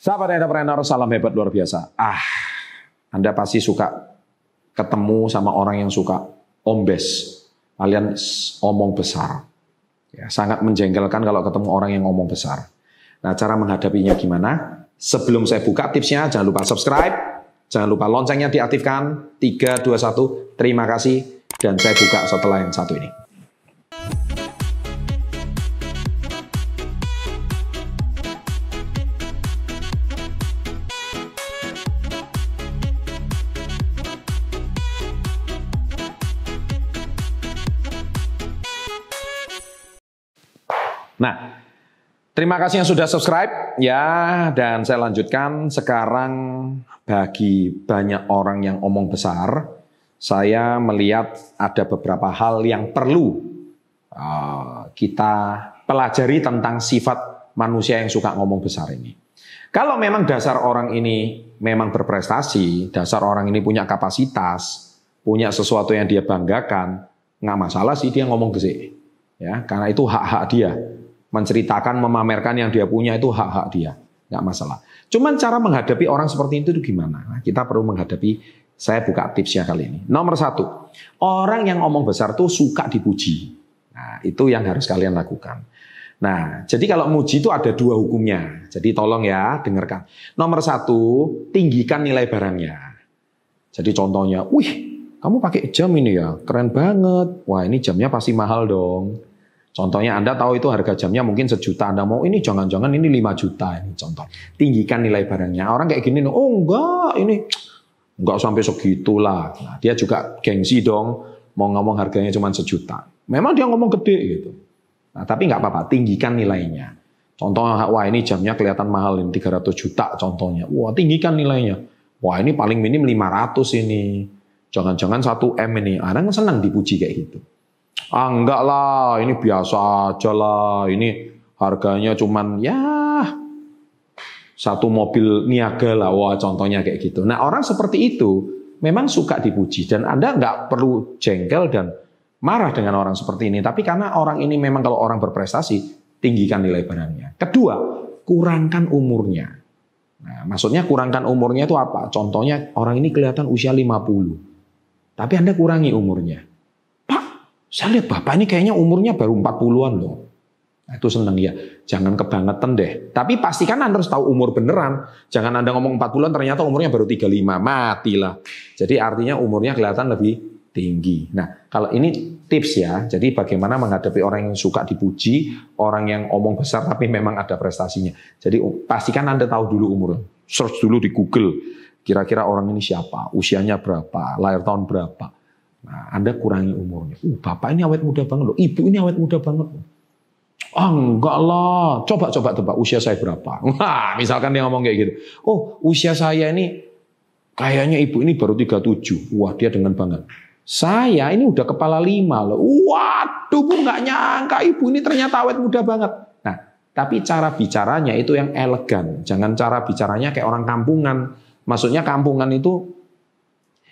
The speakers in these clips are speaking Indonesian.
Sahabat entrepreneur, salam hebat luar biasa. Ah, Anda pasti suka ketemu sama orang yang suka ombes. Kalian omong besar. Ya, sangat menjengkelkan kalau ketemu orang yang ngomong besar. Nah, cara menghadapinya gimana? Sebelum saya buka tipsnya, jangan lupa subscribe, jangan lupa loncengnya diaktifkan. 3, 2, 1, terima kasih. Dan saya buka setelah yang satu ini. Nah, terima kasih yang sudah subscribe ya dan saya lanjutkan sekarang bagi banyak orang yang omong besar, saya melihat ada beberapa hal yang perlu uh, kita pelajari tentang sifat manusia yang suka ngomong besar ini. Kalau memang dasar orang ini memang berprestasi, dasar orang ini punya kapasitas, punya sesuatu yang dia banggakan, nggak masalah sih dia ngomong gede. Ya, karena itu hak-hak dia menceritakan, memamerkan yang dia punya itu hak-hak dia, nggak masalah. Cuman cara menghadapi orang seperti itu itu gimana? Kita perlu menghadapi. Saya buka tipsnya kali ini. Nomor satu, orang yang ngomong besar tuh suka dipuji. Nah, itu yang harus kalian lakukan. Nah, jadi kalau muji itu ada dua hukumnya. Jadi tolong ya, dengarkan. Nomor satu, tinggikan nilai barangnya. Jadi contohnya, wih, kamu pakai jam ini ya, keren banget. Wah, ini jamnya pasti mahal dong. Contohnya Anda tahu itu harga jamnya mungkin sejuta, Anda mau ini jangan-jangan ini 5 juta ini contoh. Tinggikan nilai barangnya. Orang kayak gini, oh enggak ini enggak sampai segitulah. Nah, dia juga gengsi dong, mau ngomong harganya cuma sejuta. Memang dia ngomong gede gitu. Nah, tapi nggak apa-apa, tinggikan nilainya. Contohnya, wah ini jamnya kelihatan mahal ini 300 juta contohnya. Wah tinggikan nilainya. Wah ini paling minim 500 ini. Jangan-jangan 1 M ini. Orang senang dipuji kayak gitu. Ah enggak lah, ini biasa aja lah. Ini harganya cuman ya satu mobil niaga lah. Wah contohnya kayak gitu. Nah orang seperti itu memang suka dipuji. Dan Anda nggak perlu jengkel dan marah dengan orang seperti ini. Tapi karena orang ini memang kalau orang berprestasi, tinggikan nilai barangnya. Kedua, kurangkan umurnya. Nah, maksudnya kurangkan umurnya itu apa? Contohnya orang ini kelihatan usia 50. Tapi Anda kurangi umurnya. Saya lihat bapak ini kayaknya umurnya baru 40-an loh. Nah, itu seneng ya. Jangan kebangetan deh. Tapi pastikan Anda harus tahu umur beneran. Jangan Anda ngomong 40-an ternyata umurnya baru 35. Matilah. Jadi artinya umurnya kelihatan lebih tinggi. Nah, kalau ini tips ya. Jadi bagaimana menghadapi orang yang suka dipuji, orang yang omong besar tapi memang ada prestasinya. Jadi pastikan Anda tahu dulu umur. Search dulu di Google. Kira-kira orang ini siapa, usianya berapa, lahir tahun berapa. Nah, Anda kurangi umurnya. Uh, bapak ini awet muda banget loh. Ibu ini awet muda banget loh. Oh, enggak lah. Coba coba tebak usia saya berapa. Wah, misalkan dia ngomong kayak gitu. Oh, usia saya ini kayaknya ibu ini baru 37. Wah, dia dengan bangga. Saya ini udah kepala lima loh. Waduh, bu nggak nyangka ibu ini ternyata awet muda banget. Nah, tapi cara bicaranya itu yang elegan. Jangan cara bicaranya kayak orang kampungan. Maksudnya kampungan itu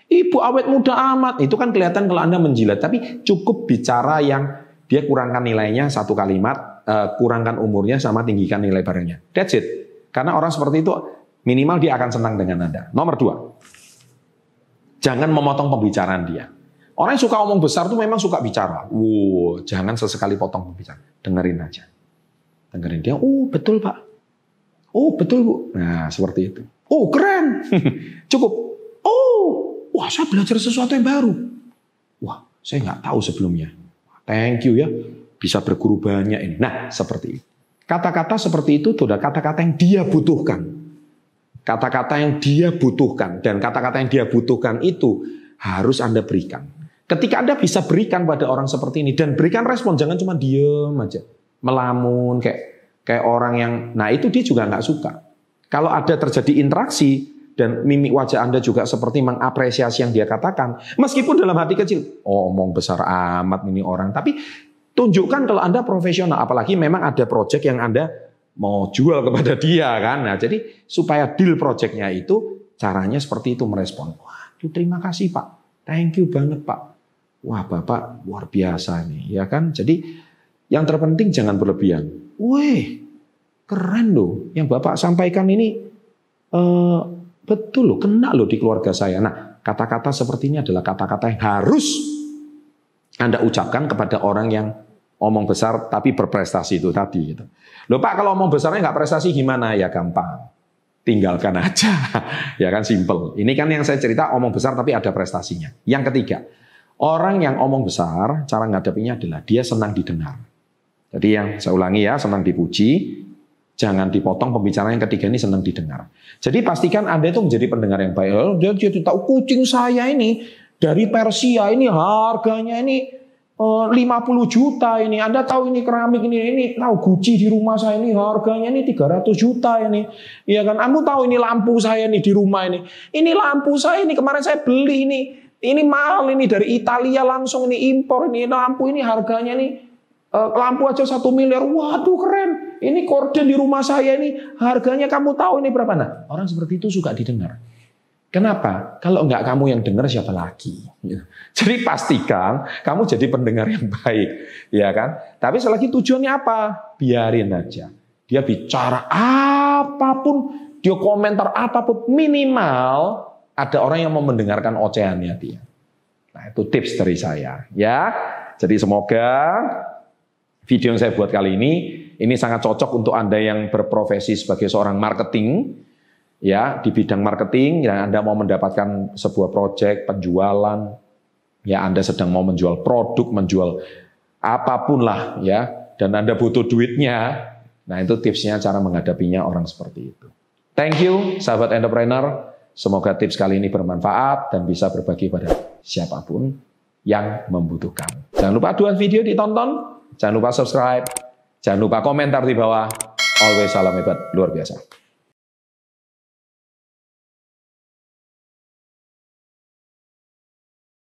Ibu awet muda amat. Itu kan kelihatan kalau Anda menjilat. Tapi cukup bicara yang dia kurangkan nilainya satu kalimat, uh, kurangkan umurnya sama tinggikan nilai barangnya. That's it. Karena orang seperti itu minimal dia akan senang dengan Anda. Nomor dua, jangan memotong pembicaraan dia. Orang yang suka omong besar tuh memang suka bicara. Wow, jangan sesekali potong pembicaraan. Dengerin aja. Dengerin dia, oh betul pak. Oh betul bu. Nah seperti itu. Oh keren. Cukup Wah, saya belajar sesuatu yang baru. Wah, saya nggak tahu sebelumnya. Thank you ya, bisa berguru banyak ini. Nah, seperti itu. Kata-kata seperti itu sudah kata-kata yang dia butuhkan. Kata-kata yang dia butuhkan. Dan kata-kata yang dia butuhkan itu harus Anda berikan. Ketika Anda bisa berikan pada orang seperti ini. Dan berikan respon, jangan cuma diem aja. Melamun, kayak kayak orang yang... Nah itu dia juga nggak suka. Kalau ada terjadi interaksi, dan mimik wajah Anda juga seperti mengapresiasi yang dia katakan. Meskipun dalam hati kecil, oh omong besar amat ini orang. Tapi tunjukkan kalau Anda profesional. Apalagi memang ada proyek yang Anda mau jual kepada dia kan. Nah jadi supaya deal proyeknya itu caranya seperti itu merespon. Wah terima kasih Pak. Thank you banget Pak. Wah Bapak luar biasa nih ya kan. Jadi yang terpenting jangan berlebihan. Wih keren loh yang Bapak sampaikan ini e, betul loh, kena loh di keluarga saya. Nah, kata-kata seperti ini adalah kata-kata yang harus Anda ucapkan kepada orang yang omong besar tapi berprestasi itu tadi. Gitu. Loh Pak, kalau omong besarnya nggak prestasi gimana? Ya gampang. Tinggalkan aja. ya kan simple. Ini kan yang saya cerita omong besar tapi ada prestasinya. Yang ketiga, orang yang omong besar, cara ngadapinya adalah dia senang didengar. Jadi yang saya ulangi ya, senang dipuji, jangan dipotong pembicaraan yang ketiga ini senang didengar. Jadi pastikan Anda itu menjadi pendengar yang baik. Oh, dia jadi tahu kucing saya ini dari Persia ini harganya ini 50 eh, juta ini. Anda tahu ini keramik ini, ini tahu Gucci di rumah saya ini harganya ini 300 juta ini. Iya kan? Kamu tahu ini lampu saya ini di rumah ini. Ini lampu saya ini kemarin saya beli ini. Ini mahal ini dari Italia langsung ini impor ini lampu ini harganya ini lampu aja satu miliar. Waduh keren. Ini korden di rumah saya ini harganya kamu tahu ini berapa? Nah orang seperti itu suka didengar. Kenapa? Kalau enggak kamu yang dengar siapa lagi? Ya. Jadi pastikan kamu jadi pendengar yang baik, ya kan? Tapi selagi tujuannya apa? Biarin aja. Dia bicara apa pun, dia komentar apa pun, minimal ada orang yang mau mendengarkan ocehannya dia. Nah itu tips dari saya, ya. Jadi semoga video yang saya buat kali ini ini sangat cocok untuk anda yang berprofesi sebagai seorang marketing ya di bidang marketing ya Anda mau mendapatkan sebuah proyek penjualan ya Anda sedang mau menjual produk menjual apa pun lah ya dan Anda butuh duitnya. Nah itu tipsnya cara menghadapinya orang seperti itu. Thank you sahabat entrepreneur. Semoga tips kali ini bermanfaat dan bisa berbagi pada siapa pun yang membutuhkan. Jangan lupa aduan video ditonton jangan lupa subscribe jangan lupa komentar di bawah. Always salam hebat luar biasa